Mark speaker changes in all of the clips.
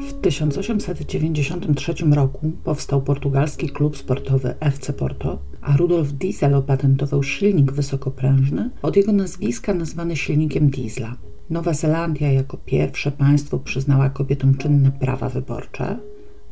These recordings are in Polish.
Speaker 1: W 1893 roku powstał portugalski klub sportowy FC Porto, a Rudolf Diesel opatentował silnik wysokoprężny od jego nazwiska nazwany silnikiem diesla. Nowa Zelandia jako pierwsze państwo przyznała kobietom czynne prawa wyborcze.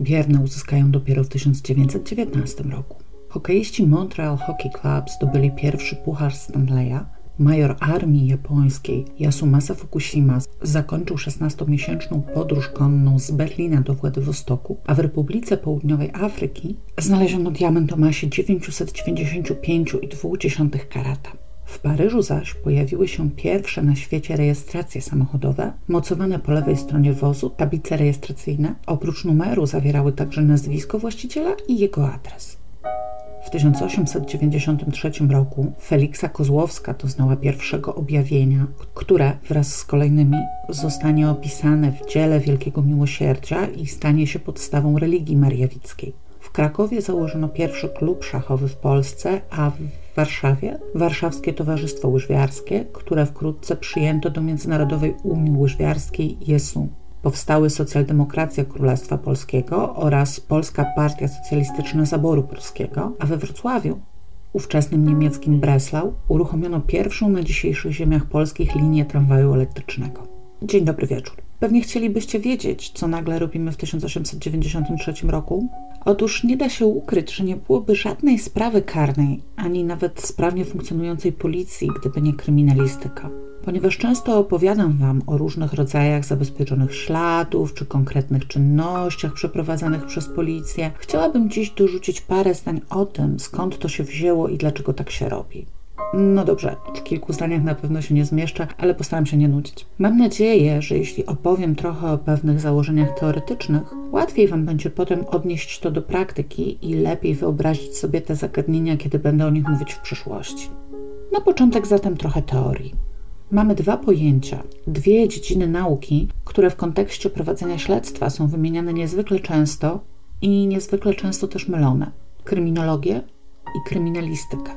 Speaker 1: Bierne uzyskają dopiero w 1919 roku. Hokeiści Montreal Hockey Club zdobyli pierwszy puchar Stanleya, Major armii japońskiej Yasumasa Fukushima zakończył 16-miesięczną podróż konną z Berlina do Władywostoku, a w Republice Południowej Afryki znaleziono diament o masie 995,2 karata. W Paryżu zaś pojawiły się pierwsze na świecie rejestracje samochodowe, mocowane po lewej stronie wozu, tablice rejestracyjne. Oprócz numeru zawierały także nazwisko właściciela i jego adres. W 1893 roku Feliksa Kozłowska doznała pierwszego objawienia, które wraz z kolejnymi zostanie opisane w dziele Wielkiego Miłosierdzia i stanie się podstawą religii mariawickiej. W Krakowie założono pierwszy klub szachowy w Polsce, a w Warszawie Warszawskie Towarzystwo Łyżwiarskie, które wkrótce przyjęto do Międzynarodowej Unii Łyżwiarskiej JESU powstały Socjaldemokracja Królestwa Polskiego oraz Polska Partia Socjalistyczna Zaboru Polskiego, a we Wrocławiu, ówczesnym niemieckim Breslau, uruchomiono pierwszą na dzisiejszych ziemiach polskich linię tramwaju elektrycznego. Dzień dobry wieczór. Pewnie chcielibyście wiedzieć, co nagle robimy w 1893 roku? Otóż nie da się ukryć, że nie byłoby żadnej sprawy karnej, ani nawet sprawnie funkcjonującej policji, gdyby nie kryminalistyka. Ponieważ często opowiadam Wam o różnych rodzajach zabezpieczonych śladów czy konkretnych czynnościach przeprowadzanych przez policję, chciałabym dziś dorzucić parę zdań o tym, skąd to się wzięło i dlaczego tak się robi. No dobrze, w kilku zdaniach na pewno się nie zmieszczę, ale postaram się nie nudzić. Mam nadzieję, że jeśli opowiem trochę o pewnych założeniach teoretycznych, łatwiej Wam będzie potem odnieść to do praktyki i lepiej wyobrazić sobie te zagadnienia, kiedy będę o nich mówić w przyszłości. Na początek zatem trochę teorii. Mamy dwa pojęcia, dwie dziedziny nauki, które w kontekście prowadzenia śledztwa są wymieniane niezwykle często i niezwykle często też mylone: kryminologię i kryminalistykę.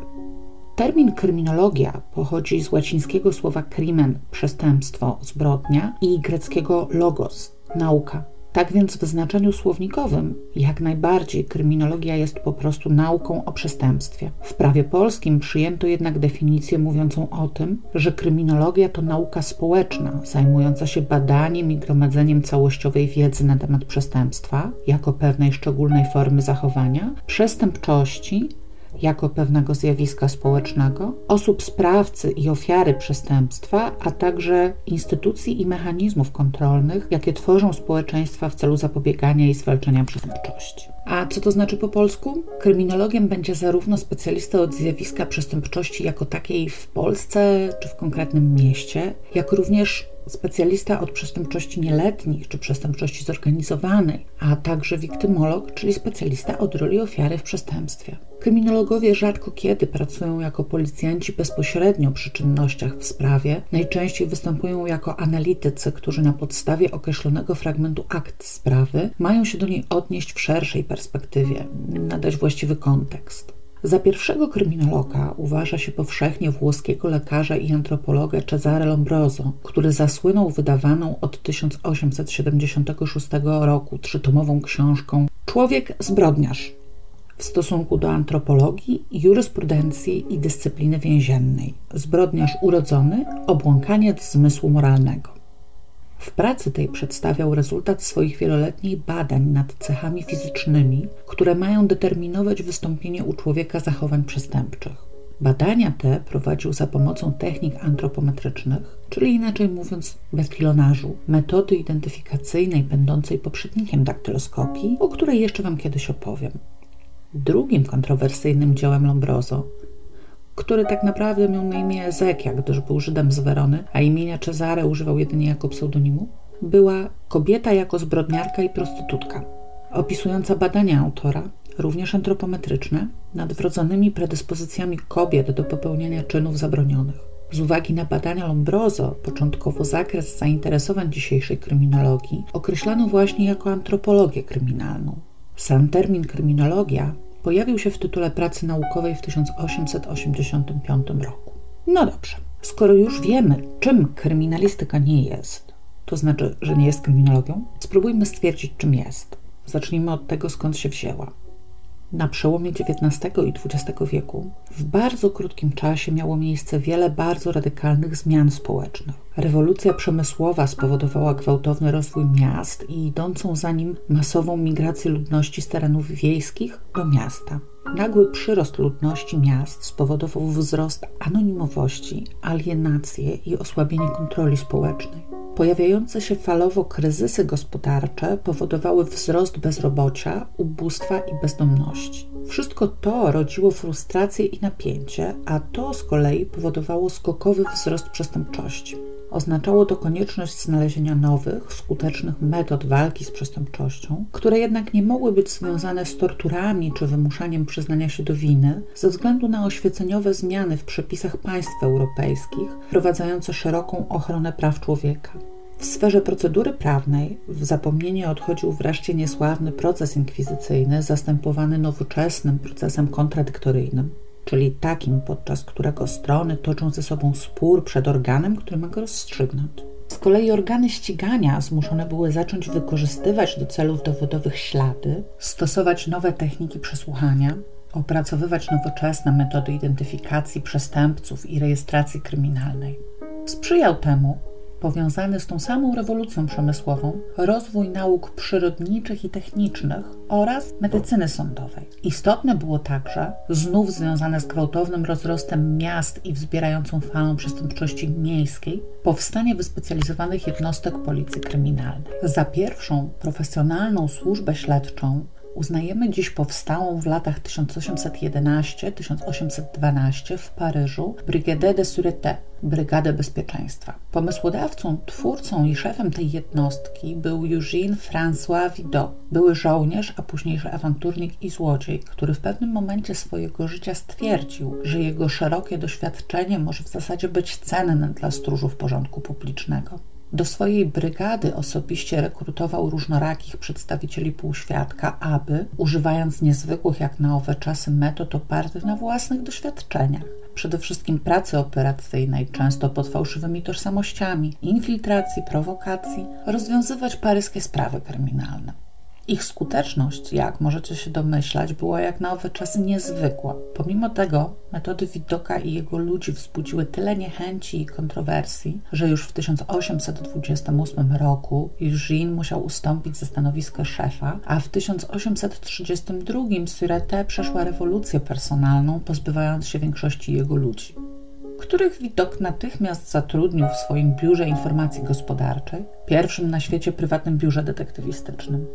Speaker 1: Termin kryminologia pochodzi z łacińskiego słowa crimen przestępstwo, zbrodnia i greckiego logos nauka. Tak więc w znaczeniu słownikowym jak najbardziej kryminologia jest po prostu nauką o przestępstwie. W prawie polskim przyjęto jednak definicję mówiącą o tym, że kryminologia to nauka społeczna zajmująca się badaniem i gromadzeniem całościowej wiedzy na temat przestępstwa jako pewnej szczególnej formy zachowania, przestępczości jako pewnego zjawiska społecznego, osób sprawcy i ofiary przestępstwa, a także instytucji i mechanizmów kontrolnych, jakie tworzą społeczeństwa w celu zapobiegania i zwalczania przestępczości. A co to znaczy po polsku? Kryminologiem będzie zarówno specjalista od zjawiska przestępczości jako takiej w Polsce czy w konkretnym mieście, jak również specjalista od przestępczości nieletnich czy przestępczości zorganizowanej, a także wiktymolog, czyli specjalista od roli ofiary w przestępstwie. Kryminologowie rzadko kiedy pracują jako policjanci bezpośrednio przy czynnościach w sprawie, najczęściej występują jako analitycy, którzy na podstawie określonego fragmentu akt sprawy mają się do niej odnieść w szerszej perspektywie, nadać właściwy kontekst. Za pierwszego kryminologa uważa się powszechnie włoskiego lekarza i antropologa Cesare Lombroso, który zasłynął wydawaną od 1876 roku trzytomową książką Człowiek zbrodniarz w stosunku do antropologii, jurysprudencji i dyscypliny więziennej. Zbrodniarz urodzony, obłąkaniec zmysłu moralnego. W pracy tej przedstawiał rezultat swoich wieloletnich badań nad cechami fizycznymi, które mają determinować wystąpienie u człowieka zachowań przestępczych. Badania te prowadził za pomocą technik antropometrycznych, czyli inaczej mówiąc betkilonażu, metody identyfikacyjnej będącej poprzednikiem daktyloskopii, o której jeszcze Wam kiedyś opowiem. Drugim kontrowersyjnym dziełem Lombroso który tak naprawdę miał na imię Ezekia, gdyż był Żydem z Werony, a imienia Cezare używał jedynie jako pseudonimu, była kobieta jako zbrodniarka i prostytutka, opisująca badania autora, również antropometryczne, nad wrodzonymi predyspozycjami kobiet do popełniania czynów zabronionych. Z uwagi na badania Lombroso, początkowo zakres zainteresowań dzisiejszej kryminologii określano właśnie jako antropologię kryminalną. Sam termin kryminologia pojawił się w tytule pracy naukowej w 1885 roku. No dobrze, skoro już wiemy, czym kryminalistyka nie jest, to znaczy, że nie jest kryminologią, spróbujmy stwierdzić, czym jest. Zacznijmy od tego, skąd się wzięła. Na przełomie XIX i XX wieku w bardzo krótkim czasie miało miejsce wiele bardzo radykalnych zmian społecznych. Rewolucja przemysłowa spowodowała gwałtowny rozwój miast i idącą za nim masową migrację ludności z terenów wiejskich do miasta. Nagły przyrost ludności miast spowodował wzrost anonimowości, alienację i osłabienie kontroli społecznej. Pojawiające się falowo kryzysy gospodarcze powodowały wzrost bezrobocia, ubóstwa i bezdomności. Wszystko to rodziło frustrację i napięcie, a to z kolei powodowało skokowy wzrost przestępczości. Oznaczało to konieczność znalezienia nowych, skutecznych metod walki z przestępczością, które jednak nie mogły być związane z torturami czy wymuszaniem przyznania się do winy, ze względu na oświeceniowe zmiany w przepisach państw europejskich, wprowadzające szeroką ochronę praw człowieka. W sferze procedury prawnej w zapomnienie odchodził wreszcie niesławny proces inkwizycyjny, zastępowany nowoczesnym procesem kontradyktoryjnym czyli takim, podczas którego strony toczą ze sobą spór przed organem, który ma go rozstrzygnąć. Z kolei organy ścigania zmuszone były zacząć wykorzystywać do celów dowodowych ślady, stosować nowe techniki przesłuchania, opracowywać nowoczesne metody identyfikacji przestępców i rejestracji kryminalnej. Sprzyjał temu powiązany z tą samą rewolucją przemysłową rozwój nauk przyrodniczych i technicznych oraz medycyny sądowej. Istotne było także, znów związane z gwałtownym rozrostem miast i wzbierającą falą przestępczości miejskiej, powstanie wyspecjalizowanych jednostek policji kryminalnej. Za pierwszą profesjonalną służbę śledczą uznajemy dziś powstałą w latach 1811-1812 w Paryżu Brigade de Sûreté, Brygadę Bezpieczeństwa. Pomysłodawcą, twórcą i szefem tej jednostki był Eugène François Vidot, były żołnierz, a późniejszy awanturnik i złodziej, który w pewnym momencie swojego życia stwierdził, że jego szerokie doświadczenie może w zasadzie być cenne dla stróżów porządku publicznego. Do swojej brygady osobiście rekrutował różnorakich przedstawicieli półświadka, aby, używając niezwykłych jak na owe czasy metod opartych na własnych doświadczeniach, przede wszystkim pracy operacyjnej, często pod fałszywymi tożsamościami, infiltracji, prowokacji, rozwiązywać paryskie sprawy kryminalne. Ich skuteczność, jak możecie się domyślać, była jak na owe czasy niezwykła. Pomimo tego metody Widoka i jego ludzi wzbudziły tyle niechęci i kontrowersji, że już w 1828 roku Eugene musiał ustąpić ze stanowiska szefa, a w 1832 Sûreté przeszła rewolucję personalną, pozbywając się większości jego ludzi których Widok natychmiast zatrudnił w swoim biurze informacji gospodarczej, pierwszym na świecie prywatnym biurze detektywistycznym.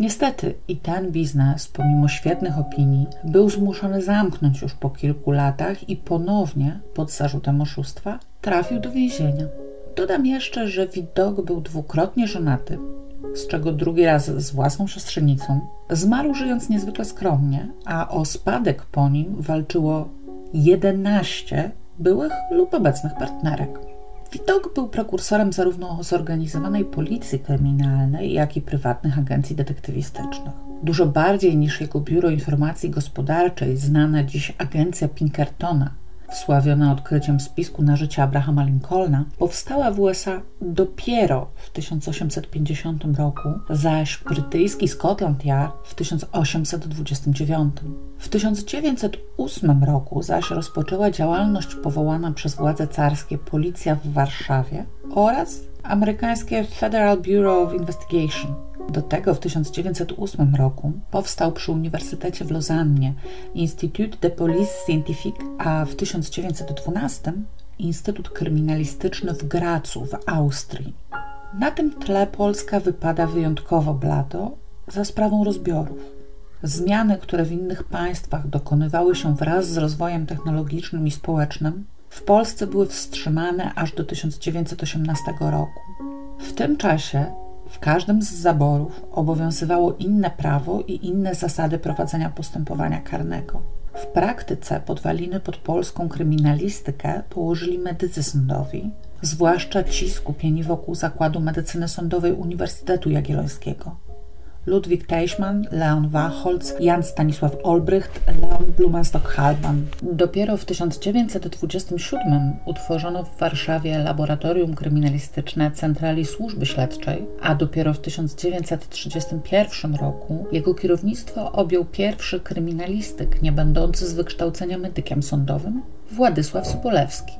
Speaker 1: Niestety i ten biznes, pomimo świetnych opinii, był zmuszony zamknąć już po kilku latach i ponownie, pod zarzutem oszustwa, trafił do więzienia. Dodam jeszcze, że Widok był dwukrotnie żonaty, z czego drugi raz z własną siostrzenicą. Zmarł żyjąc niezwykle skromnie, a o spadek po nim walczyło 11 byłych lub obecnych partnerek. Widok był prekursorem zarówno zorganizowanej policji kryminalnej, jak i prywatnych agencji detektywistycznych. Dużo bardziej niż jego biuro informacji gospodarczej, znana dziś agencja Pinkertona, wsławiona odkryciem spisku na życie Abrahama Lincolna, powstała w USA dopiero w 1850 roku, zaś brytyjski Scotland Yard w 1829. W 1908 roku zaś rozpoczęła działalność powołana przez władze carskie Policja w Warszawie oraz amerykańskie Federal Bureau of Investigation. Do tego w 1908 roku powstał przy Uniwersytecie w Lozannie Institut de Police Scientifique, a w 1912 Instytut Kryminalistyczny w Gracu w Austrii. Na tym tle Polska wypada wyjątkowo blado za sprawą rozbiorów. Zmiany, które w innych państwach dokonywały się wraz z rozwojem technologicznym i społecznym, w Polsce były wstrzymane aż do 1918 roku. W tym czasie w każdym z zaborów obowiązywało inne prawo i inne zasady prowadzenia postępowania karnego. W praktyce podwaliny pod polską kryminalistykę położyli medycy sądowi, zwłaszcza ci skupieni wokół Zakładu Medycyny Sądowej Uniwersytetu Jagiellońskiego. Ludwik Teichmann, Leon Wachholz, Jan Stanisław Olbrycht, Leon Blumenstock-Halban. Dopiero w 1927 utworzono w Warszawie Laboratorium Kryminalistyczne Centrali Służby Śledczej, a dopiero w 1931 roku jego kierownictwo objął pierwszy kryminalistyk, nie będący z wykształcenia medykiem sądowym, Władysław Sobolewski.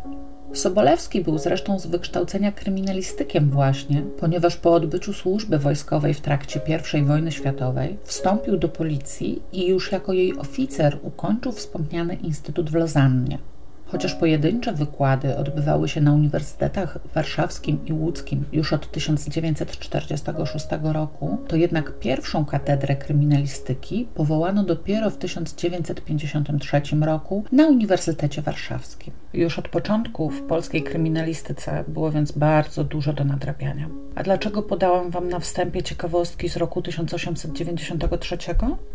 Speaker 1: Sobolewski był zresztą z wykształcenia kryminalistykiem właśnie, ponieważ po odbyciu służby wojskowej w trakcie I wojny światowej wstąpił do policji i już jako jej oficer ukończył wspomniany instytut w Lozannie. Chociaż pojedyncze wykłady odbywały się na uniwersytetach warszawskim i łódzkim już od 1946 roku, to jednak pierwszą katedrę kryminalistyki powołano dopiero w 1953 roku na Uniwersytecie Warszawskim. Już od początku w polskiej kryminalistyce było więc bardzo dużo do nadrabiania. A dlaczego podałam Wam na wstępie ciekawostki z roku 1893?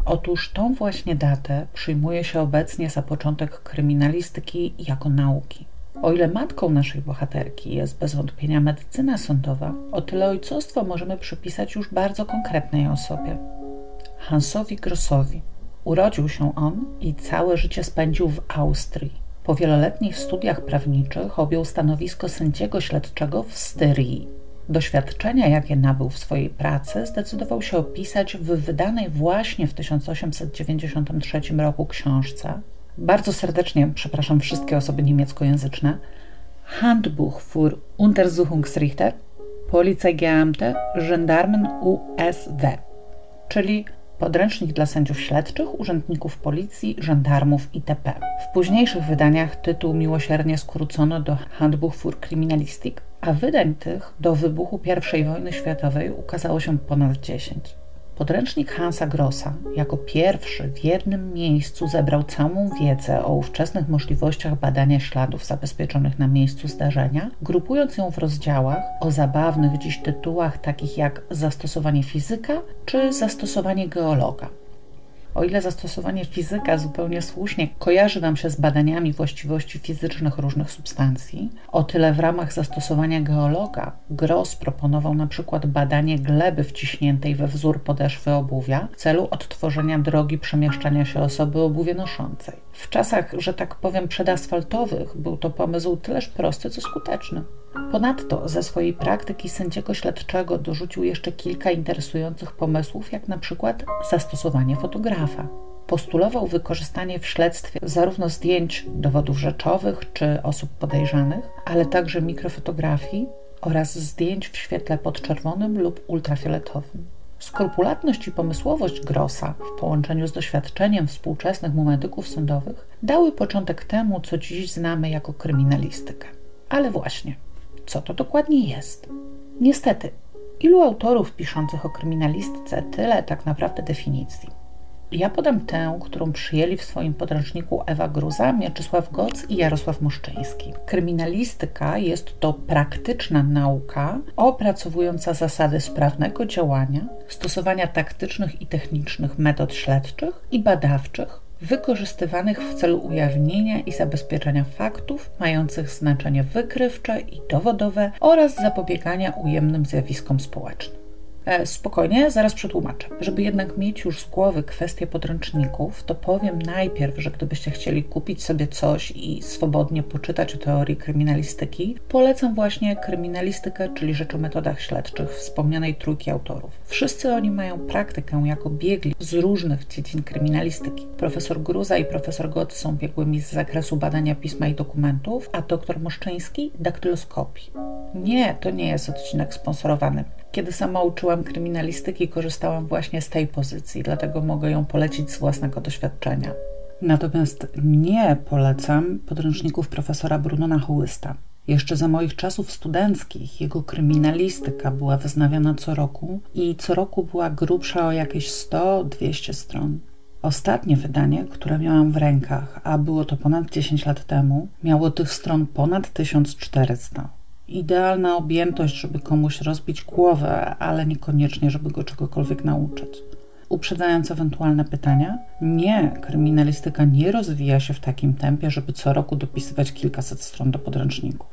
Speaker 1: Otóż tą właśnie datę przyjmuje się obecnie za początek kryminalistyki jako nauki. O ile matką naszej bohaterki jest bez wątpienia medycyna sądowa, o tyle ojcostwo możemy przypisać już bardzo konkretnej osobie Hansowi Grossowi. Urodził się on i całe życie spędził w Austrii. Po wieloletnich studiach prawniczych objął stanowisko sędziego śledczego w Styrii. Doświadczenia, jakie nabył w swojej pracy, zdecydował się opisać w wydanej właśnie w 1893 roku książce. Bardzo serdecznie przepraszam wszystkie osoby niemieckojęzyczne. Handbuch für Untersuchungsrichter, Polizeigeamte, Gendarmen USW, czyli podręcznik dla sędziów śledczych, urzędników policji, żandarmów itp. W późniejszych wydaniach tytuł miłosiernie skrócono do Handbuch für Kriminalistik, a wydań tych do wybuchu I wojny światowej ukazało się ponad 10. Podręcznik Hansa Grossa jako pierwszy w jednym miejscu zebrał całą wiedzę o ówczesnych możliwościach badania śladów zabezpieczonych na miejscu zdarzenia, grupując ją w rozdziałach o zabawnych dziś tytułach takich jak zastosowanie fizyka czy zastosowanie geologa. O ile zastosowanie fizyka zupełnie słusznie kojarzy nam się z badaniami właściwości fizycznych różnych substancji, o tyle w ramach zastosowania geologa Gross proponował na przykład badanie gleby wciśniętej we wzór podeszwy obuwia w celu odtworzenia drogi przemieszczania się osoby obuwie noszącej. W czasach, że tak powiem, przedasfaltowych był to pomysł tyleż prosty, co skuteczny. Ponadto ze swojej praktyki sędziego śledczego dorzucił jeszcze kilka interesujących pomysłów, jak na przykład zastosowanie fotografa. Postulował wykorzystanie w śledztwie zarówno zdjęć dowodów rzeczowych czy osób podejrzanych, ale także mikrofotografii oraz zdjęć w świetle podczerwonym lub ultrafioletowym. Skrupulatność i pomysłowość Grossa w połączeniu z doświadczeniem współczesnych mu medyków sądowych dały początek temu, co dziś znamy jako kryminalistykę. Ale właśnie, co to dokładnie jest? Niestety, ilu autorów piszących o kryminalistyce, tyle tak naprawdę definicji. Ja podam tę, którą przyjęli w swoim podręczniku Ewa Gruza, Mieczysław Goc i Jarosław Moszczyński. Kryminalistyka jest to praktyczna nauka opracowująca zasady sprawnego działania, stosowania taktycznych i technicznych metod śledczych i badawczych wykorzystywanych w celu ujawnienia i zabezpieczenia faktów mających znaczenie wykrywcze i dowodowe oraz zapobiegania ujemnym zjawiskom społecznym. E, spokojnie, zaraz przetłumaczę. Żeby jednak mieć już z głowy kwestię podręczników, to powiem najpierw, że gdybyście chcieli kupić sobie coś i swobodnie poczytać o teorii kryminalistyki, polecam właśnie kryminalistykę, czyli rzecz o metodach śledczych wspomnianej trójki autorów. Wszyscy oni mają praktykę jako biegli z różnych dziedzin kryminalistyki. Profesor Gruza i profesor Gott są biegłymi z zakresu badania pisma i dokumentów, a doktor Moszczyński daktyloskopii. Nie, to nie jest odcinek sponsorowany. Kiedy sama uczyłam kryminalistyki, korzystałam właśnie z tej pozycji, dlatego mogę ją polecić z własnego doświadczenia. Natomiast nie polecam podręczników profesora Brunona Hołysta. Jeszcze za moich czasów studenckich jego kryminalistyka była wyznawiana co roku i co roku była grubsza o jakieś 100-200 stron. Ostatnie wydanie, które miałam w rękach, a było to ponad 10 lat temu, miało tych stron ponad 1400 idealna objętość, żeby komuś rozbić głowę, ale niekoniecznie, żeby go czegokolwiek nauczyć. Uprzedzając ewentualne pytania, nie, kryminalistyka nie rozwija się w takim tempie, żeby co roku dopisywać kilkaset stron do podręczników.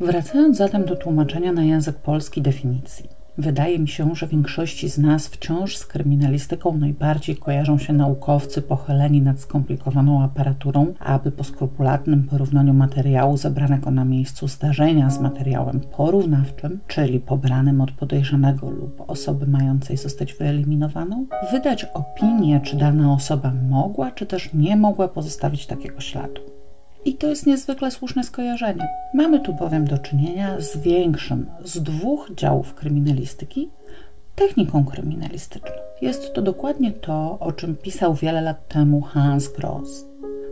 Speaker 1: Wracając zatem do tłumaczenia na język polski definicji. Wydaje mi się, że większości z nas wciąż z kryminalistyką najbardziej kojarzą się naukowcy pochyleni nad skomplikowaną aparaturą, aby po skrupulatnym porównaniu materiału zebranego na miejscu zdarzenia z materiałem porównawczym, czyli pobranym od podejrzanego lub osoby mającej zostać wyeliminowaną, wydać opinię, czy dana osoba mogła, czy też nie mogła pozostawić takiego śladu. I to jest niezwykle słuszne skojarzenie. Mamy tu bowiem do czynienia z większym z dwóch działów kryminalistyki techniką kryminalistyczną. Jest to dokładnie to, o czym pisał wiele lat temu Hans Gross.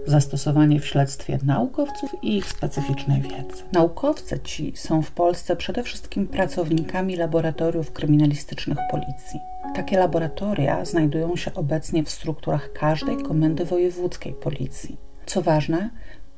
Speaker 1: Zastosowanie w śledztwie naukowców i ich specyficznej wiedzy. Naukowcy ci są w Polsce przede wszystkim pracownikami laboratoriów kryminalistycznych policji. Takie laboratoria znajdują się obecnie w strukturach każdej komendy wojewódzkiej policji. Co ważne,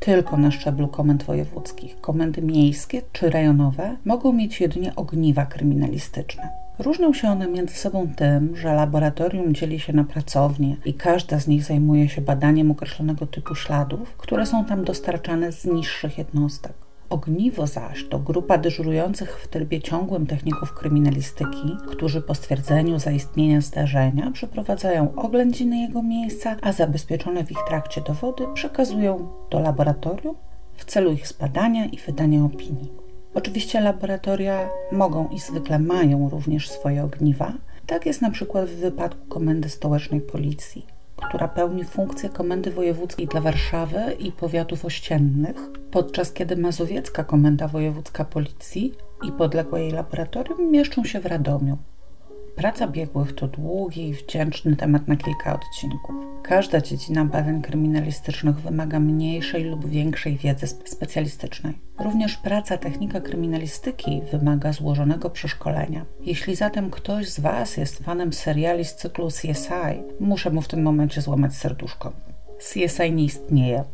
Speaker 1: tylko na szczeblu komend wojewódzkich. Komendy miejskie czy rejonowe mogą mieć jedynie ogniwa kryminalistyczne. Różnią się one między sobą tym, że laboratorium dzieli się na pracownie i każda z nich zajmuje się badaniem określonego typu śladów, które są tam dostarczane z niższych jednostek. Ogniwo zaś to grupa dyżurujących w trybie ciągłym techników kryminalistyki, którzy po stwierdzeniu zaistnienia zdarzenia przeprowadzają oględziny jego miejsca, a zabezpieczone w ich trakcie dowody przekazują do laboratorium w celu ich zbadania i wydania opinii. Oczywiście laboratoria mogą i zwykle mają również swoje ogniwa. Tak jest na przykład w wypadku Komendy Stołecznej Policji która pełni funkcję Komendy Wojewódzkiej dla Warszawy i powiatów ościennych, podczas kiedy Mazowiecka Komenda Wojewódzka Policji i podległe jej laboratorium mieszczą się w Radomiu. Praca biegłych to długi i wdzięczny temat na kilka odcinków. Każda dziedzina badań kryminalistycznych wymaga mniejszej lub większej wiedzy specjalistycznej. Również praca technika kryminalistyki wymaga złożonego przeszkolenia. Jeśli zatem ktoś z Was jest fanem seriali z cyklu CSI, muszę mu w tym momencie złamać serduszko. CSI nie istnieje.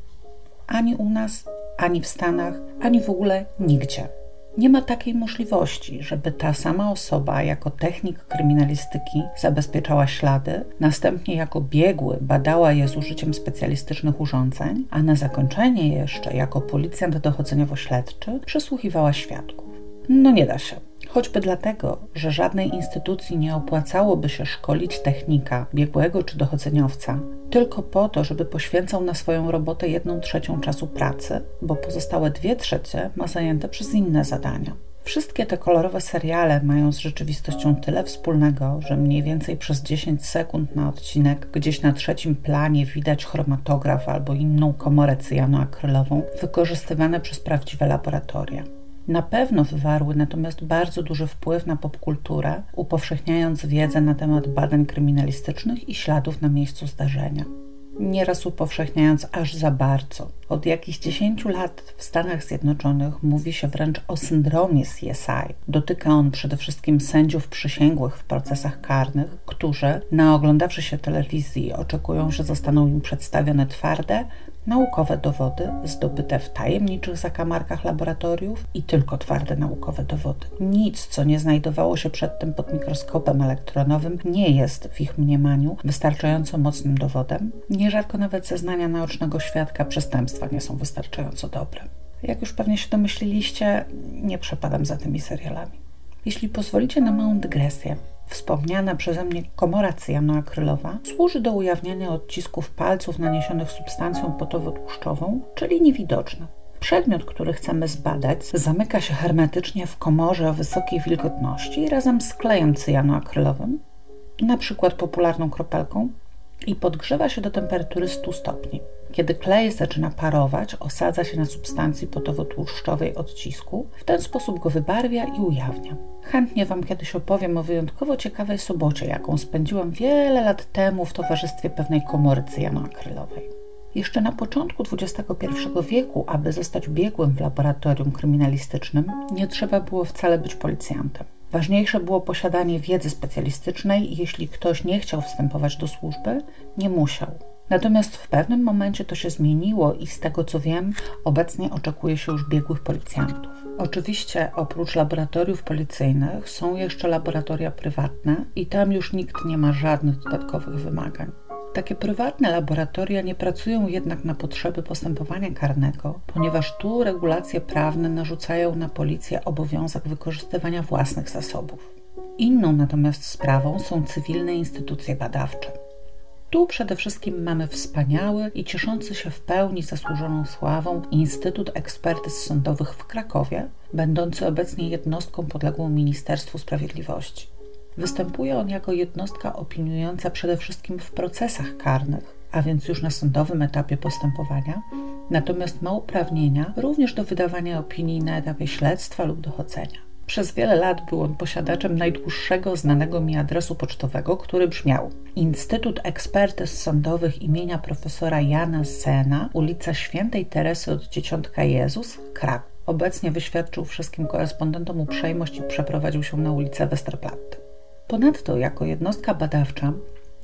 Speaker 1: Ani u nas, ani w Stanach, ani w ogóle nigdzie. Nie ma takiej możliwości, żeby ta sama osoba jako technik kryminalistyki zabezpieczała ślady, następnie jako biegły badała je z użyciem specjalistycznych urządzeń, a na zakończenie jeszcze jako policjant dochodzeniowo-śledczy przesłuchiwała świadków. No nie da się. Choćby dlatego, że żadnej instytucji nie opłacałoby się szkolić technika, biegłego czy dochodzeniowca, tylko po to, żeby poświęcał na swoją robotę jedną trzecią czasu pracy, bo pozostałe dwie trzecie ma zajęte przez inne zadania. Wszystkie te kolorowe seriale mają z rzeczywistością tyle wspólnego, że mniej więcej przez 10 sekund na odcinek gdzieś na trzecim planie widać chromatograf albo inną komorę cyjanoakrylową wykorzystywane przez prawdziwe laboratoria. Na pewno wywarły natomiast bardzo duży wpływ na popkulturę, upowszechniając wiedzę na temat badań kryminalistycznych i śladów na miejscu zdarzenia. Nieraz upowszechniając aż za bardzo. Od jakichś 10 lat w Stanach Zjednoczonych mówi się wręcz o syndromie CSI. Dotyka on przede wszystkim sędziów przysięgłych w procesach karnych, którzy, naoglądawszy się telewizji, oczekują, że zostaną im przedstawione twarde, naukowe dowody zdobyte w tajemniczych zakamarkach laboratoriów i tylko twarde naukowe dowody. Nic, co nie znajdowało się przedtem pod mikroskopem elektronowym, nie jest w ich mniemaniu wystarczająco mocnym dowodem. Nierzadko nawet zeznania naocznego świadka przestępstwa nie są wystarczająco dobre. Jak już pewnie się domyśliliście, nie przepadam za tymi serialami. Jeśli pozwolicie na małą dygresję, Wspomniana przeze mnie komora cyjanoakrylowa służy do ujawniania odcisków palców naniesionych substancją potowo-tłuszczową, czyli niewidoczna. Przedmiot, który chcemy zbadać, zamyka się hermetycznie w komorze o wysokiej wilgotności razem z klejem cyjanoakrylowym, na przykład popularną kropelką, i podgrzewa się do temperatury 100 stopni. Kiedy klej zaczyna parować, osadza się na substancji potowo-tłuszczowej odcisku, w ten sposób go wybarwia i ujawnia. Chętnie Wam kiedyś opowiem o wyjątkowo ciekawej sobocie, jaką spędziłam wiele lat temu w towarzystwie pewnej komory cyjanoakrylowej. Jeszcze na początku XXI wieku, aby zostać biegłym w laboratorium kryminalistycznym, nie trzeba było wcale być policjantem. Ważniejsze było posiadanie wiedzy specjalistycznej i jeśli ktoś nie chciał wstępować do służby, nie musiał. Natomiast w pewnym momencie to się zmieniło i z tego co wiem, obecnie oczekuje się już biegłych policjantów. Oczywiście oprócz laboratoriów policyjnych są jeszcze laboratoria prywatne i tam już nikt nie ma żadnych dodatkowych wymagań. Takie prywatne laboratoria nie pracują jednak na potrzeby postępowania karnego, ponieważ tu regulacje prawne narzucają na policję obowiązek wykorzystywania własnych zasobów. Inną natomiast sprawą są cywilne instytucje badawcze. Tu przede wszystkim mamy wspaniały i cieszący się w pełni zasłużoną sławą Instytut Ekspertyz Sądowych w Krakowie, będący obecnie jednostką podległą Ministerstwu Sprawiedliwości. Występuje on jako jednostka opiniująca przede wszystkim w procesach karnych, a więc już na sądowym etapie postępowania, natomiast ma uprawnienia również do wydawania opinii na etapie śledztwa lub dochodzenia. Przez wiele lat był on posiadaczem najdłuższego znanego mi adresu pocztowego, który brzmiał Instytut Ekspertyz Sądowych imienia profesora Jana Sena, ulica Świętej Teresy od Dzieciątka Jezus, Kraków. Obecnie wyświadczył wszystkim korespondentom uprzejmość i przeprowadził się na ulicę Westerplatte. Ponadto, jako jednostka badawcza,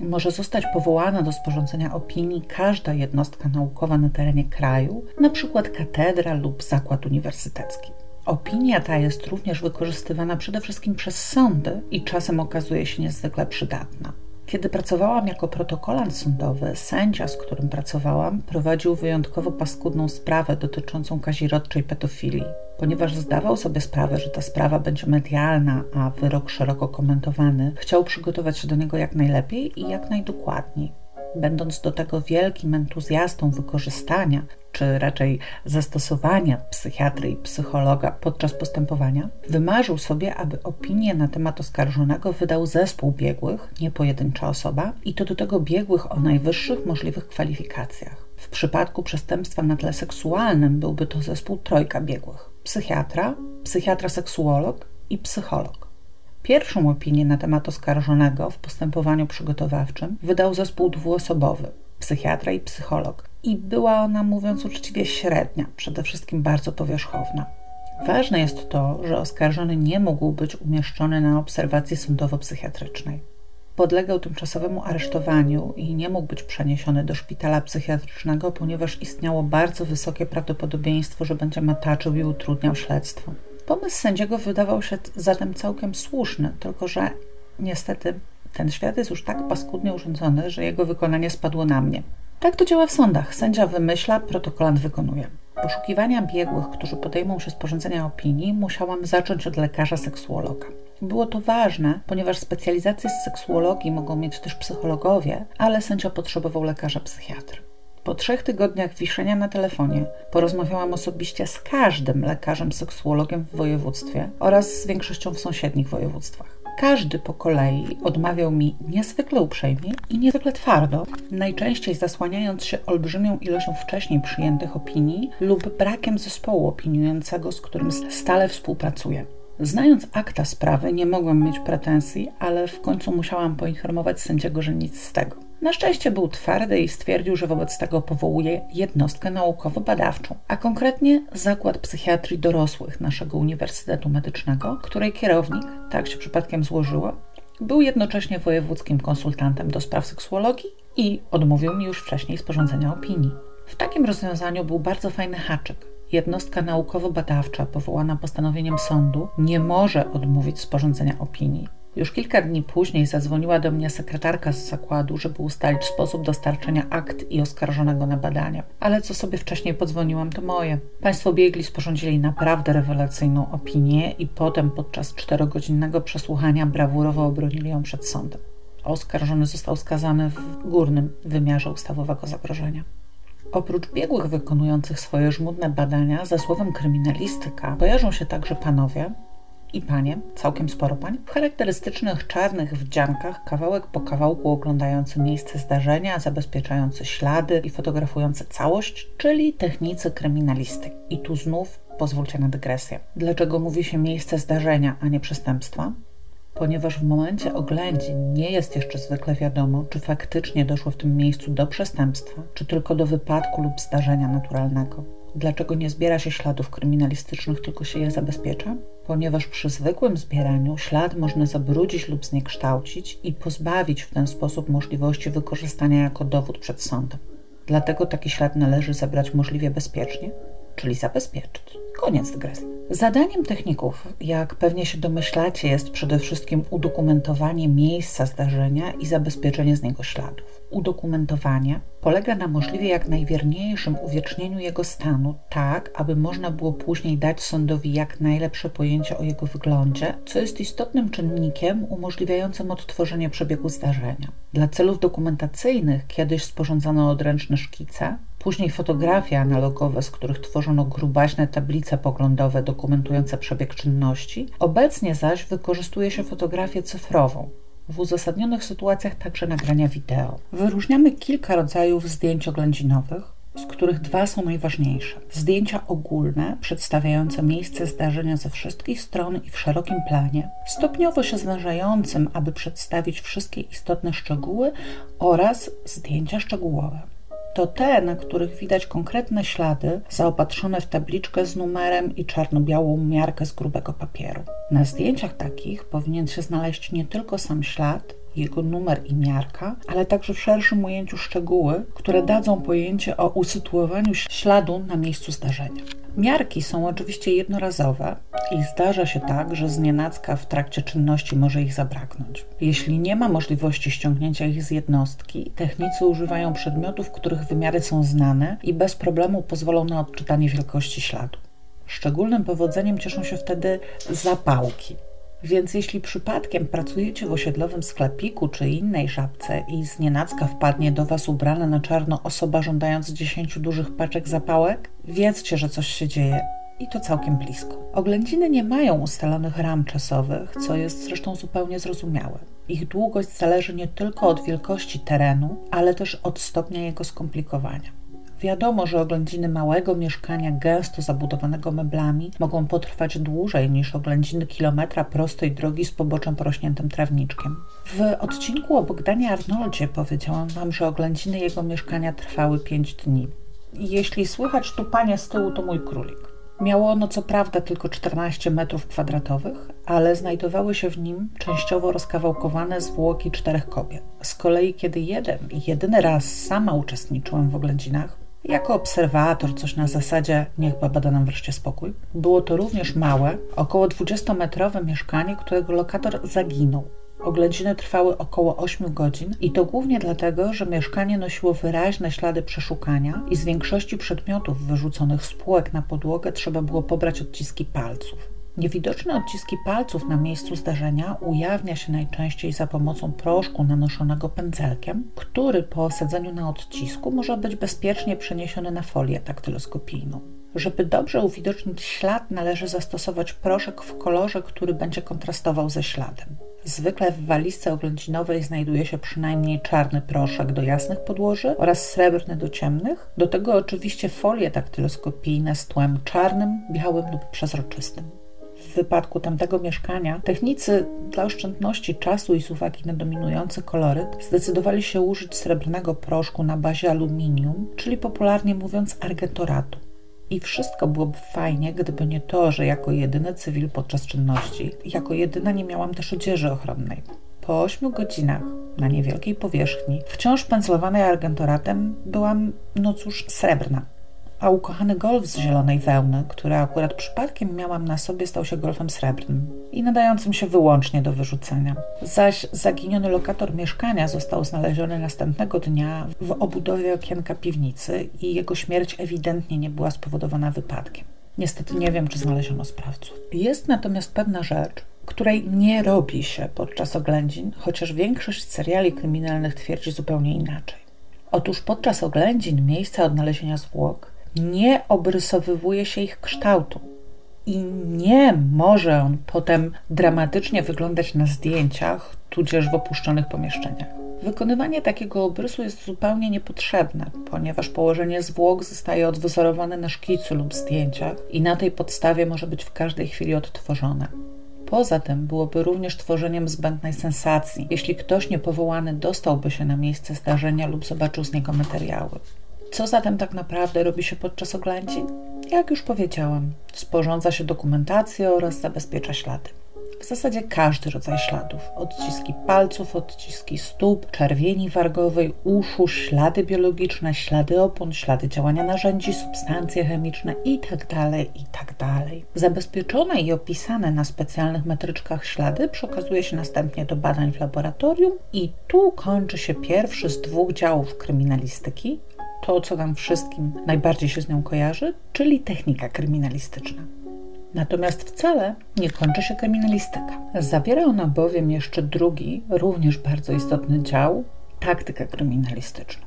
Speaker 1: może zostać powołana do sporządzenia opinii każda jednostka naukowa na terenie kraju, np. katedra lub zakład uniwersytecki. Opinia ta jest również wykorzystywana przede wszystkim przez sądy i czasem okazuje się niezwykle przydatna. Kiedy pracowałam jako protokolant sądowy, sędzia, z którym pracowałam, prowadził wyjątkowo paskudną sprawę dotyczącą kazirodczej pedofilii. Ponieważ zdawał sobie sprawę, że ta sprawa będzie medialna, a wyrok szeroko komentowany, chciał przygotować się do niego jak najlepiej i jak najdokładniej będąc do tego wielkim entuzjastą wykorzystania, czy raczej zastosowania psychiatry i psychologa podczas postępowania, wymarzył sobie, aby opinię na temat oskarżonego wydał zespół biegłych, nie pojedyncza osoba, i to do tego biegłych o najwyższych możliwych kwalifikacjach. W przypadku przestępstwa na tle seksualnym byłby to zespół trojka biegłych: psychiatra, psychiatra seksuolog i psycholog. Pierwszą opinię na temat oskarżonego w postępowaniu przygotowawczym wydał zespół dwuosobowy psychiatra i psycholog. I była ona, mówiąc uczciwie, średnia, przede wszystkim bardzo powierzchowna. Ważne jest to, że oskarżony nie mógł być umieszczony na obserwacji sądowo-psychiatrycznej. Podlegał tymczasowemu aresztowaniu i nie mógł być przeniesiony do szpitala psychiatrycznego, ponieważ istniało bardzo wysokie prawdopodobieństwo, że będzie mataczył i utrudniał śledztwo. Pomysł sędziego wydawał się zatem całkiem słuszny, tylko że niestety ten świat jest już tak paskudnie urządzony, że jego wykonanie spadło na mnie. Tak to działa w sądach. Sędzia wymyśla, protokolant wykonuje. Poszukiwania biegłych, którzy podejmą się sporządzenia opinii, musiałam zacząć od lekarza seksuologa. Było to ważne, ponieważ specjalizację z seksuologii mogą mieć też psychologowie, ale sędzia potrzebował lekarza psychiatry. Po trzech tygodniach wiszenia na telefonie porozmawiałam osobiście z każdym lekarzem seksuologiem w województwie oraz z większością w sąsiednich województwach. Każdy po kolei odmawiał mi niezwykle uprzejmie i niezwykle twardo, najczęściej zasłaniając się olbrzymią ilością wcześniej przyjętych opinii lub brakiem zespołu opiniującego, z którym stale współpracuję. Znając akta sprawy, nie mogłam mieć pretensji, ale w końcu musiałam poinformować sędziego, że nic z tego. Na szczęście był twardy i stwierdził, że wobec tego powołuje jednostkę naukowo-badawczą, a konkretnie Zakład Psychiatrii Dorosłych naszego Uniwersytetu Medycznego, której kierownik, tak się przypadkiem złożyło, był jednocześnie wojewódzkim konsultantem do spraw seksuologii i odmówił mi już wcześniej sporządzenia opinii. W takim rozwiązaniu był bardzo fajny haczyk. Jednostka naukowo-badawcza powołana postanowieniem sądu nie może odmówić sporządzenia opinii. Już kilka dni później zadzwoniła do mnie sekretarka z zakładu, żeby ustalić sposób dostarczenia akt i oskarżonego na badania. Ale co sobie wcześniej podzwoniłam, to moje. Państwo biegli sporządzili naprawdę rewelacyjną opinię i potem podczas czterogodzinnego przesłuchania brawurowo obronili ją przed sądem. Oskarżony został skazany w górnym wymiarze ustawowego zagrożenia. Oprócz biegłych wykonujących swoje żmudne badania, ze słowem kryminalistyka kojarzą się także panowie, i panie, całkiem sporo pań, w charakterystycznych czarnych wdziankach, kawałek po kawałku oglądający miejsce zdarzenia, zabezpieczający ślady i fotografujący całość, czyli technicy kryminalistyki. I tu znów pozwólcie na dygresję. Dlaczego mówi się miejsce zdarzenia, a nie przestępstwa? Ponieważ w momencie oględzin nie jest jeszcze zwykle wiadomo, czy faktycznie doszło w tym miejscu do przestępstwa, czy tylko do wypadku lub zdarzenia naturalnego. Dlaczego nie zbiera się śladów kryminalistycznych, tylko się je zabezpiecza? Ponieważ przy zwykłym zbieraniu ślad można zabrudzić lub zniekształcić i pozbawić w ten sposób możliwości wykorzystania jako dowód przed sądem. Dlatego taki ślad należy zebrać możliwie bezpiecznie, czyli zabezpieczyć. Koniec dygresji. Zadaniem techników, jak pewnie się domyślacie, jest przede wszystkim udokumentowanie miejsca zdarzenia i zabezpieczenie z niego śladów. Udokumentowanie polega na możliwie jak najwierniejszym uwiecznieniu jego stanu, tak aby można było później dać sądowi jak najlepsze pojęcie o jego wyglądzie, co jest istotnym czynnikiem umożliwiającym odtworzenie przebiegu zdarzenia. Dla celów dokumentacyjnych kiedyś sporządzono odręczne szkice, Później fotografie analogowe, z których tworzono grubaśne tablice poglądowe dokumentujące przebieg czynności. Obecnie zaś wykorzystuje się fotografię cyfrową. W uzasadnionych sytuacjach także nagrania wideo. Wyróżniamy kilka rodzajów zdjęć oględzinowych, z których dwa są najważniejsze. Zdjęcia ogólne, przedstawiające miejsce zdarzenia ze wszystkich stron i w szerokim planie, stopniowo się zważającym, aby przedstawić wszystkie istotne szczegóły, oraz zdjęcia szczegółowe to te, na których widać konkretne ślady zaopatrzone w tabliczkę z numerem i czarno-białą miarkę z grubego papieru. Na zdjęciach takich powinien się znaleźć nie tylko sam ślad, jego numer i miarka, ale także w szerszym ujęciu szczegóły, które dadzą pojęcie o usytuowaniu śladu na miejscu zdarzenia. Miarki są oczywiście jednorazowe i zdarza się tak, że znienacka w trakcie czynności może ich zabraknąć. Jeśli nie ma możliwości ściągnięcia ich z jednostki, technicy używają przedmiotów, których wymiary są znane i bez problemu pozwolą na odczytanie wielkości śladu. Szczególnym powodzeniem cieszą się wtedy zapałki. Więc jeśli przypadkiem pracujecie w osiedlowym sklepiku czy innej żabce i z nienacka wpadnie do Was ubrana na czarno osoba żądając 10 dużych paczek zapałek, wiedzcie, że coś się dzieje i to całkiem blisko. Oględziny nie mają ustalonych ram czasowych, co jest zresztą zupełnie zrozumiałe. Ich długość zależy nie tylko od wielkości terenu, ale też od stopnia jego skomplikowania. Wiadomo, że oględziny małego mieszkania gęsto zabudowanego meblami mogą potrwać dłużej niż oględziny kilometra prostej drogi z poboczem porośniętym trawniczkiem. W odcinku o Bogdanie Arnoldzie powiedziałam Wam, że oględziny jego mieszkania trwały 5 dni. Jeśli słychać tupanie z tyłu, to mój królik. Miało ono co prawda tylko 14 metrów kwadratowych, ale znajdowały się w nim częściowo rozkawałkowane zwłoki czterech kobiet. Z kolei, kiedy jeden i jedyny raz sama uczestniczyłam w oględzinach, jako obserwator, coś na zasadzie niech baba da nam wreszcie spokój. Było to również małe, około 20-metrowe mieszkanie, którego lokator zaginął. Oględziny trwały około 8 godzin i to głównie dlatego, że mieszkanie nosiło wyraźne ślady przeszukania i z większości przedmiotów wyrzuconych z półek na podłogę trzeba było pobrać odciski palców. Niewidoczne odciski palców na miejscu zdarzenia ujawnia się najczęściej za pomocą proszku nanoszonego pędzelkiem, który po osadzeniu na odcisku może być bezpiecznie przeniesiony na folię daktyloskopijną. Żeby dobrze uwidocznić ślad, należy zastosować proszek w kolorze, który będzie kontrastował ze śladem. Zwykle w walizce oględzinowej znajduje się przynajmniej czarny proszek do jasnych podłoży oraz srebrny do ciemnych. Do tego oczywiście folie daktyloskopijne z tłem czarnym, białym lub przezroczystym wypadku tamtego mieszkania, technicy dla oszczędności czasu i z uwagi na dominujący koloryt zdecydowali się użyć srebrnego proszku na bazie aluminium, czyli popularnie mówiąc argentoratu. I wszystko byłoby fajnie, gdyby nie to, że jako jedyny cywil podczas czynności, jako jedyna nie miałam też odzieży ochronnej. Po ośmiu godzinach na niewielkiej powierzchni, wciąż pędzlowanej argentoratem, byłam, no cóż, srebrna a ukochany golf z zielonej wełny, który akurat przypadkiem miałam na sobie, stał się golfem srebrnym i nadającym się wyłącznie do wyrzucenia. Zaś zaginiony lokator mieszkania został znaleziony następnego dnia w obudowie okienka piwnicy i jego śmierć ewidentnie nie była spowodowana wypadkiem. Niestety nie wiem, czy znaleziono sprawców. Jest natomiast pewna rzecz, której nie robi się podczas oględzin, chociaż większość seriali kryminalnych twierdzi zupełnie inaczej. Otóż podczas oględzin miejsca odnalezienia zwłok nie obrysowywuje się ich kształtu. I nie może on potem dramatycznie wyglądać na zdjęciach, tudzież w opuszczonych pomieszczeniach. Wykonywanie takiego obrysu jest zupełnie niepotrzebne, ponieważ położenie zwłok zostaje odwzorowane na szkicu lub zdjęciach i na tej podstawie może być w każdej chwili odtworzone. Poza tym byłoby również tworzeniem zbędnej sensacji, jeśli ktoś niepowołany dostałby się na miejsce zdarzenia lub zobaczył z niego materiały. Co zatem tak naprawdę robi się podczas oględzin? Jak już powiedziałam, sporządza się dokumentację oraz zabezpiecza ślady. w zasadzie każdy rodzaj śladów. Odciski palców, odciski stóp, czerwieni wargowej, uszu, ślady biologiczne, ślady opon, ślady działania narzędzi, substancje chemiczne itd., tak itd. Tak Zabezpieczone i opisane na specjalnych metryczkach ślady przekazuje się następnie do badań w laboratorium i tu kończy się pierwszy z dwóch działów kryminalistyki, to co nam wszystkim najbardziej się z nią kojarzy, czyli technika kryminalistyczna. Natomiast wcale nie kończy się kryminalistyka. Zawiera ona bowiem jeszcze drugi, również bardzo istotny dział taktykę kryminalistyczną.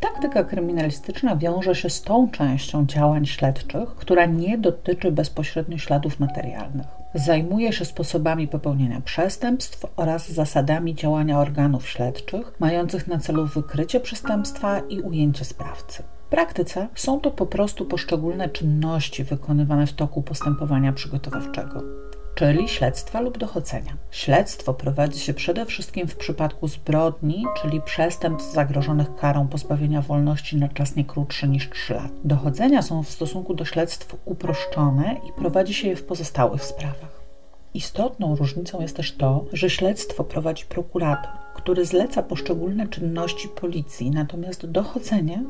Speaker 1: Taktyka kryminalistyczna wiąże się z tą częścią działań śledczych, która nie dotyczy bezpośrednio śladów materialnych. Zajmuje się sposobami popełnienia przestępstw oraz zasadami działania organów śledczych, mających na celu wykrycie przestępstwa i ujęcie sprawcy. W praktyce są to po prostu poszczególne czynności wykonywane w toku postępowania przygotowawczego czyli śledztwa lub dochodzenia. Śledztwo prowadzi się przede wszystkim w przypadku zbrodni, czyli przestępstw zagrożonych karą pozbawienia wolności na czas nie krótszy niż 3 lat. Dochodzenia są w stosunku do śledztw uproszczone i prowadzi się je w pozostałych sprawach. Istotną różnicą jest też to, że śledztwo prowadzi prokurator, który zleca poszczególne czynności policji, natomiast dochodzenie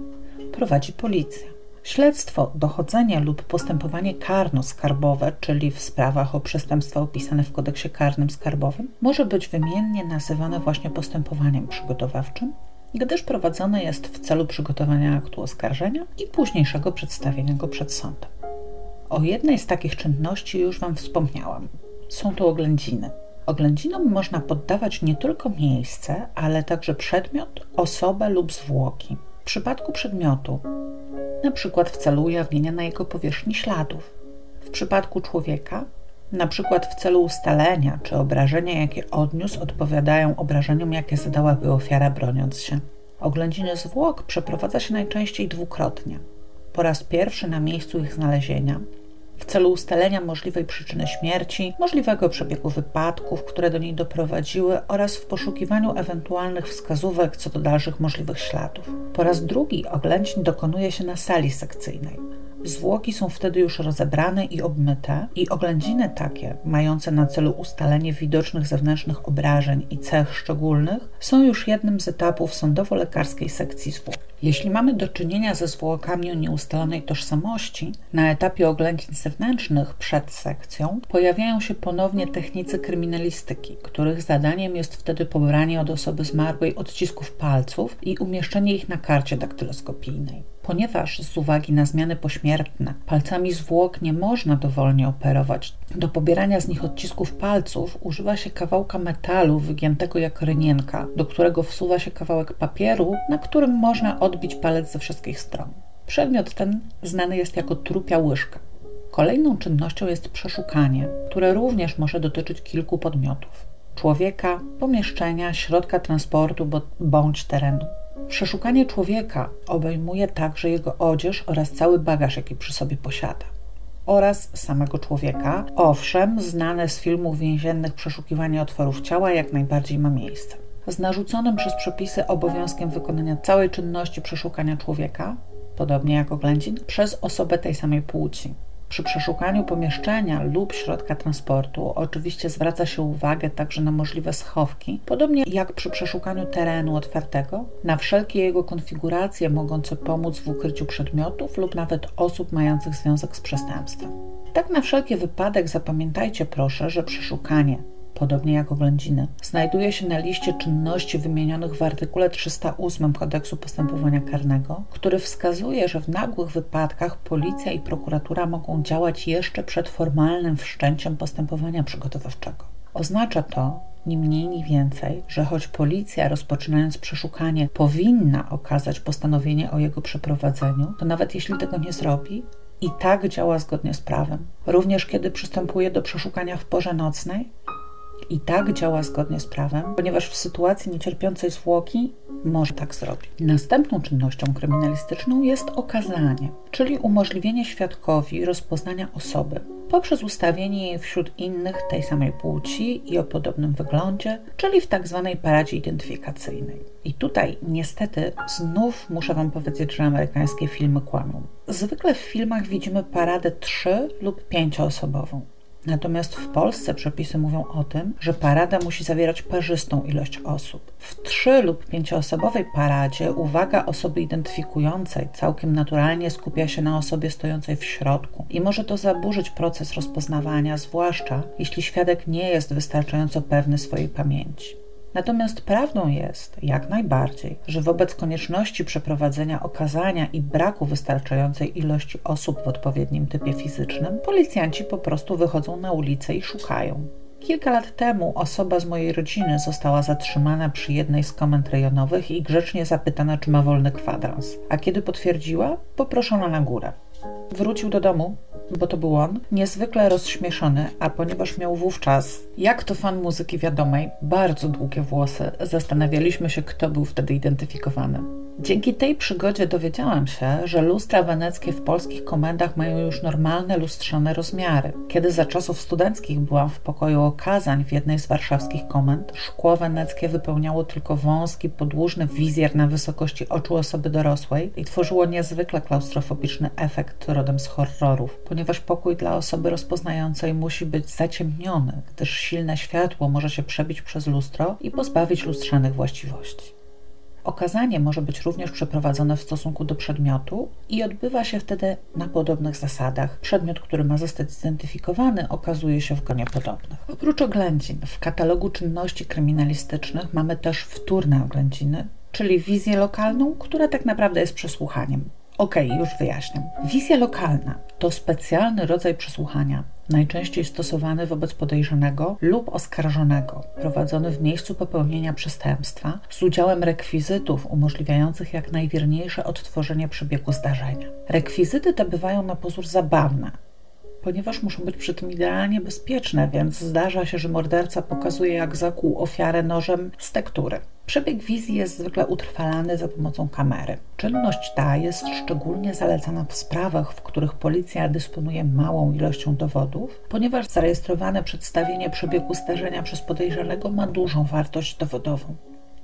Speaker 1: prowadzi policja. Śledztwo, dochodzenie lub postępowanie karno-skarbowe, czyli w sprawach o przestępstwa opisane w kodeksie karnym skarbowym, może być wymiennie nazywane właśnie postępowaniem przygotowawczym, gdyż prowadzone jest w celu przygotowania aktu oskarżenia i późniejszego przedstawienia go przed sądem. O jednej z takich czynności już Wam wspomniałam. Są to oględziny. Oględzinom można poddawać nie tylko miejsce, ale także przedmiot, osobę lub zwłoki. Przypadku przedmiotu na przykład w celu ujawnienia na jego powierzchni śladów. W przypadku człowieka, na przykład w celu ustalenia, czy obrażenia, jakie odniósł, odpowiadają obrażeniom, jakie zadałaby ofiara broniąc się. Oględziny zwłok przeprowadza się najczęściej dwukrotnie. Po raz pierwszy na miejscu ich znalezienia, w celu ustalenia możliwej przyczyny śmierci, możliwego przebiegu wypadków, które do niej doprowadziły oraz w poszukiwaniu ewentualnych wskazówek co do dalszych możliwych śladów. Po raz drugi oględzin dokonuje się na sali sekcyjnej. Zwłoki są wtedy już rozebrane i obmyte, i oględziny takie, mające na celu ustalenie widocznych zewnętrznych obrażeń i cech szczególnych, są już jednym z etapów sądowo-lekarskiej sekcji zwłok. Jeśli mamy do czynienia ze zwłokami o nieustalonej tożsamości, na etapie oględzin zewnętrznych przed sekcją pojawiają się ponownie technicy kryminalistyki, których zadaniem jest wtedy pobranie od osoby zmarłej odcisków palców i umieszczenie ich na karcie daktyloskopijnej. Ponieważ z uwagi na zmiany pośmiertne palcami zwłok nie można dowolnie operować, do pobierania z nich odcisków palców używa się kawałka metalu wygiętego jak rynienka, do którego wsuwa się kawałek papieru, na którym można odbić palec ze wszystkich stron. Przedmiot ten znany jest jako trupia łyżka. Kolejną czynnością jest przeszukanie, które również może dotyczyć kilku podmiotów: człowieka, pomieszczenia, środka transportu bądź terenu. Przeszukanie człowieka obejmuje także jego odzież oraz cały bagaż, jaki przy sobie posiada. Oraz samego człowieka. Owszem, znane z filmów więziennych przeszukiwanie otworów ciała jak najbardziej ma miejsce. Z narzuconym przez przepisy obowiązkiem wykonania całej czynności przeszukania człowieka, podobnie jak oględzin, przez osobę tej samej płci. Przy przeszukaniu pomieszczenia lub środka transportu oczywiście zwraca się uwagę także na możliwe schowki, podobnie jak przy przeszukaniu terenu otwartego, na wszelkie jego konfiguracje mogące pomóc w ukryciu przedmiotów lub nawet osób mających związek z przestępstwem. Tak na wszelki wypadek zapamiętajcie proszę, że przeszukanie podobnie jak oględziny, znajduje się na liście czynności wymienionych w artykule 308 Kodeksu Postępowania Karnego, który wskazuje, że w nagłych wypadkach policja i prokuratura mogą działać jeszcze przed formalnym wszczęciem postępowania przygotowawczego. Oznacza to, ni mniej, ni więcej, że choć policja rozpoczynając przeszukanie powinna okazać postanowienie o jego przeprowadzeniu, to nawet jeśli tego nie zrobi, i tak działa zgodnie z prawem. Również kiedy przystępuje do przeszukania w porze nocnej, i tak działa zgodnie z prawem, ponieważ w sytuacji niecierpiącej zwłoki może tak zrobić. Następną czynnością kryminalistyczną jest okazanie, czyli umożliwienie świadkowi rozpoznania osoby poprzez ustawienie jej wśród innych tej samej płci i o podobnym wyglądzie, czyli w tak zwanej paradzie identyfikacyjnej. I tutaj niestety znów muszę Wam powiedzieć, że amerykańskie filmy kłamią. Zwykle w filmach widzimy paradę trzy lub pięcioosobową. Natomiast w Polsce przepisy mówią o tym, że parada musi zawierać parzystą ilość osób. W trzy lub pięcioosobowej paradzie uwaga osoby identyfikującej całkiem naturalnie skupia się na osobie stojącej w środku i może to zaburzyć proces rozpoznawania, zwłaszcza jeśli świadek nie jest wystarczająco pewny swojej pamięci. Natomiast prawdą jest, jak najbardziej, że wobec konieczności przeprowadzenia okazania i braku wystarczającej ilości osób w odpowiednim typie fizycznym, policjanci po prostu wychodzą na ulicę i szukają. Kilka lat temu osoba z mojej rodziny została zatrzymana przy jednej z komend rejonowych i grzecznie zapytana, czy ma wolny kwadrans. A kiedy potwierdziła, poproszono na górę. Wrócił do domu, bo to był on, niezwykle rozśmieszony, a ponieważ miał wówczas, jak to fan muzyki wiadomej, bardzo długie włosy, zastanawialiśmy się, kto był wtedy identyfikowany. Dzięki tej przygodzie dowiedziałam się, że lustra weneckie w polskich komendach mają już normalne lustrzane rozmiary. Kiedy za czasów studenckich byłam w pokoju okazań w jednej z warszawskich komend, szkło weneckie wypełniało tylko wąski, podłużny wizjer na wysokości oczu osoby dorosłej i tworzyło niezwykle klaustrofobiczny efekt rodem z horrorów, ponieważ pokój dla osoby rozpoznającej musi być zaciemniony, gdyż silne światło może się przebić przez lustro i pozbawić lustrzanych właściwości. Okazanie może być również przeprowadzone w stosunku do przedmiotu i odbywa się wtedy na podobnych zasadach. Przedmiot, który ma zostać zidentyfikowany, okazuje się w gronie podobnych. Oprócz oględzin, w katalogu czynności kryminalistycznych mamy też wtórne oględziny, czyli wizję lokalną, która tak naprawdę jest przesłuchaniem. Okej, okay, już wyjaśniam. Wizja lokalna to specjalny rodzaj przesłuchania, najczęściej stosowany wobec podejrzanego lub oskarżonego, prowadzony w miejscu popełnienia przestępstwa z udziałem rekwizytów umożliwiających jak najwierniejsze odtworzenie przebiegu zdarzenia. Rekwizyty te bywają na pozór zabawne, ponieważ muszą być przy tym idealnie bezpieczne, więc zdarza się, że morderca pokazuje, jak zakłuł ofiarę nożem z tektury. Przebieg wizji jest zwykle utrwalany za pomocą kamery. Czynność ta jest szczególnie zalecana w sprawach, w których policja dysponuje małą ilością dowodów, ponieważ zarejestrowane przedstawienie przebiegu zdarzenia przez podejrzanego ma dużą wartość dowodową.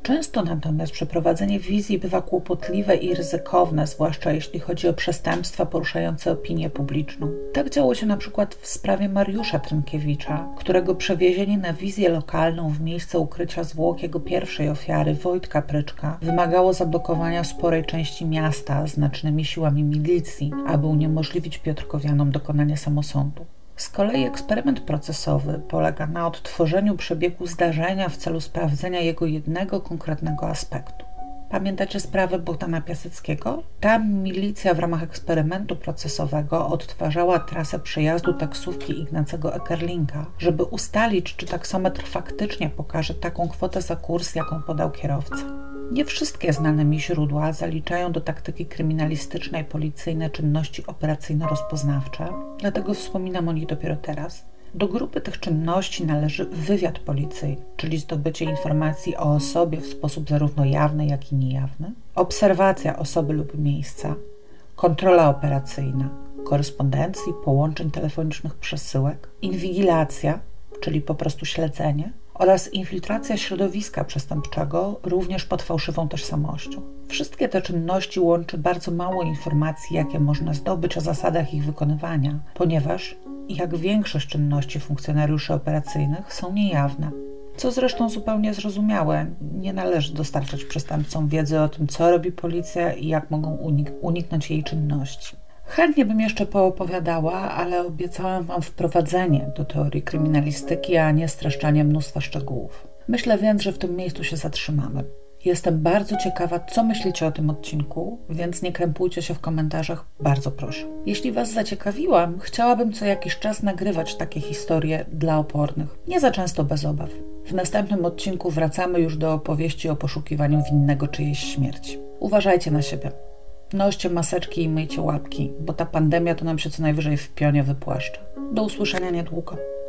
Speaker 1: Często natomiast przeprowadzenie wizji bywa kłopotliwe i ryzykowne, zwłaszcza jeśli chodzi o przestępstwa poruszające opinię publiczną. Tak działo się na przykład w sprawie Mariusza Trynkiewicza, którego przewiezienie na wizję lokalną w miejsce ukrycia zwłok jego pierwszej ofiary, Wojtka Pryczka, wymagało zablokowania sporej części miasta znacznymi siłami milicji, aby uniemożliwić Piotrkowianom dokonanie samosądu. Z kolei eksperyment procesowy polega na odtworzeniu przebiegu zdarzenia w celu sprawdzenia jego jednego konkretnego aspektu. Pamiętacie sprawę Bogdana Piaseckiego? Tam milicja w ramach eksperymentu procesowego odtwarzała trasę przejazdu taksówki Ignacego Ekerlinga, żeby ustalić, czy taksometr faktycznie pokaże taką kwotę za kurs, jaką podał kierowca. Nie wszystkie znane mi źródła zaliczają do taktyki kryminalistycznej policyjne czynności operacyjno-rozpoznawcze, dlatego wspominam o nich dopiero teraz. Do grupy tych czynności należy wywiad policyjny, czyli zdobycie informacji o osobie w sposób zarówno jawny, jak i niejawny, obserwacja osoby lub miejsca, kontrola operacyjna, korespondencji, połączeń telefonicznych, przesyłek, inwigilacja, czyli po prostu śledzenie, oraz infiltracja środowiska przestępczego, również pod fałszywą tożsamością. Wszystkie te czynności łączy bardzo mało informacji, jakie można zdobyć o zasadach ich wykonywania, ponieważ, jak większość czynności funkcjonariuszy operacyjnych, są niejawne. Co zresztą zupełnie zrozumiałe, nie należy dostarczać przestępcom wiedzy o tym, co robi policja i jak mogą unik uniknąć jej czynności. Chętnie bym jeszcze poopowiadała, ale obiecałam Wam wprowadzenie do teorii kryminalistyki, a nie streszczanie mnóstwa szczegółów. Myślę więc, że w tym miejscu się zatrzymamy. Jestem bardzo ciekawa, co myślicie o tym odcinku, więc nie krępujcie się w komentarzach, bardzo proszę. Jeśli Was zaciekawiłam, chciałabym co jakiś czas nagrywać takie historie dla opornych. Nie za często bez obaw. W następnym odcinku wracamy już do opowieści o poszukiwaniu winnego czyjejś śmierci. Uważajcie na siebie. Noście maseczki i myjcie łapki, bo ta pandemia to nam się co najwyżej w pionie wypłaszcza. Do usłyszenia niedługo.